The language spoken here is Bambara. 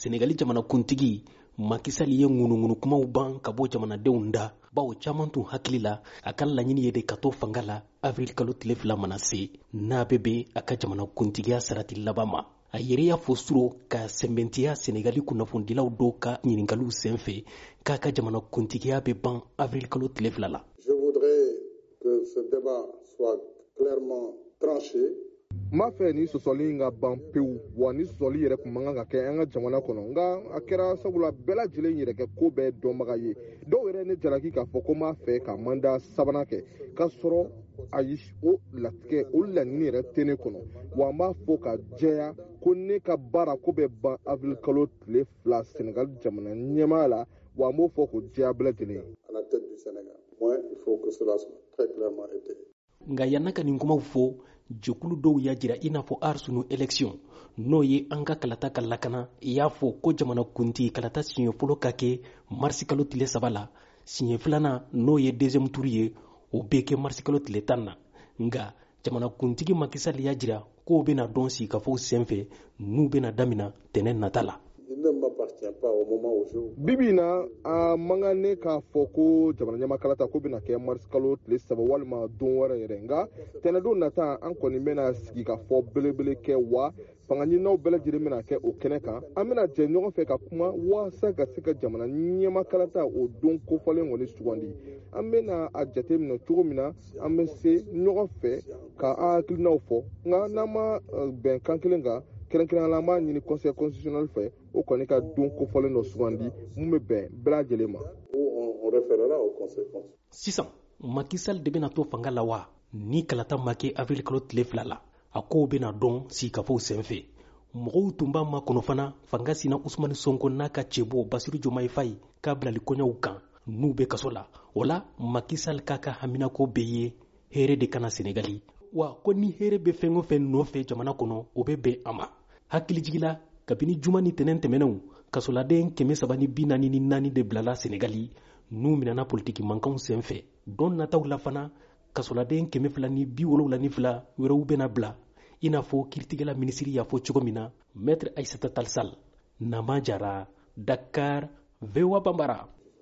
senegali jamanakuntigi makisali ye ŋunuŋunu kumaw ban ka bɔ jamanadenw da bawo caaman tun hakili la a ka laɲini ye de ka to fanga la avril kalo tile fila mana se n'a be be a ka jamanakuntigiya sarati laban ma a yɛrɛ y'a fɔ suro ka sɛnbɛntiya senegali kunnafonidilaw dɔw ka ɲiningaliw senfɛ k'a ka jamanakuntigiya be ban avril kalo tile fila la Que ce débat soit clairement tranché n b'a fɛ ni sɔsɔli in ka ban pewu wa ni sɔsɔli yɛrɛ tun man kan ka kɛ an ka jamana kɔnɔ nka a kɛra sabula bɛɛ lajɛlen yɛrɛ kɛ ko bɛɛ dɔnbaga ye dɔw yɛrɛ ne jalaki k'a fɔ ko n b'a fɛ ka manda sabanan kɛ k'a sɔrɔ ayi o latigɛ o laɲini yɛrɛ tɛ ne kɔnɔ wa n b'a fɔ ka jɛya ko ne ka baara ko bɛ ban avril kalo tile bila senegal jamana ɲɛmaa la wa an b'o fɔ ko diya bɛɛ lajɛlen nka yanna ka nin kumaw fɔ jɛkulu dɔw y'a jira i n'a fɔ arsunu election n'o ye an ka kalata ka lakana i y'a fɔ ko jamana kunti kalata siɲɛ fɔlɔ ka kɛ marisikalo tile saba la siɲɛ filanan n'o ye dezɛmuturu ye o bɛ kɛ marisikalo tile tan na nka jamanakuntigi ma kisaliya jira k'o bɛna dɔn sigikafow senfɛ n'u bɛna damina tɛnɛn nata la bibi in na a man kan ne k'a fɔ ko jamana ɲamakala ta ko bɛna kɛ marisikalo tile saba walima don wɛrɛ yɛrɛ nka tɛnɛdon nata an kɔni bɛna sigikafɔ belebele kɛ wa fanga ɲininaw bɛɛ lajɛlen bɛna kɛ o kɛnɛ kan an bɛna jɛ ɲɔgɔn fɛ ka kuma walasa ka se ka jamana ɲɛma kalata o don kofɔlen kɔni sugandi an bɛna a jate minɛ cogo min na an bɛ se ɲɔgɔn fɛ ka an hakilinaw fɔ nka n'an ma eh, bɛn kan kelen kan kɛrɛnkɛrɛnya la an b'a ɲini conseil constitutionnel fɛ o kɔni ka don kofɔlen dɔ sugandi mun bɛ bɛn bɛɛ lajɛlen ma sisan makisal de bɛna to fanga la wa ni kalata ma kɛ avril kalo tile fila la a kow bɛna dɔn sigikafow senfɛ mɔgɔw tun b'a ma kɔnɔ fana fanga sina usumani sonko n'a ka cebo basiru jomayi fayi k'a bilali kɔɲɔw kan n'u bɛ kaso la o la makisal k'a ka haminako bɛ ye heere de kana senegali wa ko ni heere bɛ fɛn o fɛn nɔfɛ jamana kɔnɔ o bɛ bɛn a ma hakilijigila kabini juma ni tɛnɛn tɛmɛnenw kasoladen kɛmɛ saba ni bi naani ni naani de bilala senegali n'u minɛna politiki mankanw senfɛ don nataw la fana kasoladen kɛmɛ fila ni bi wolowula ni fila wɛrɛw bɛna bila i n'a fɔ kiritigɛla minisiri y'a fɔ cogo min na mɛtre aisata talsal nama jara dakar voa bambara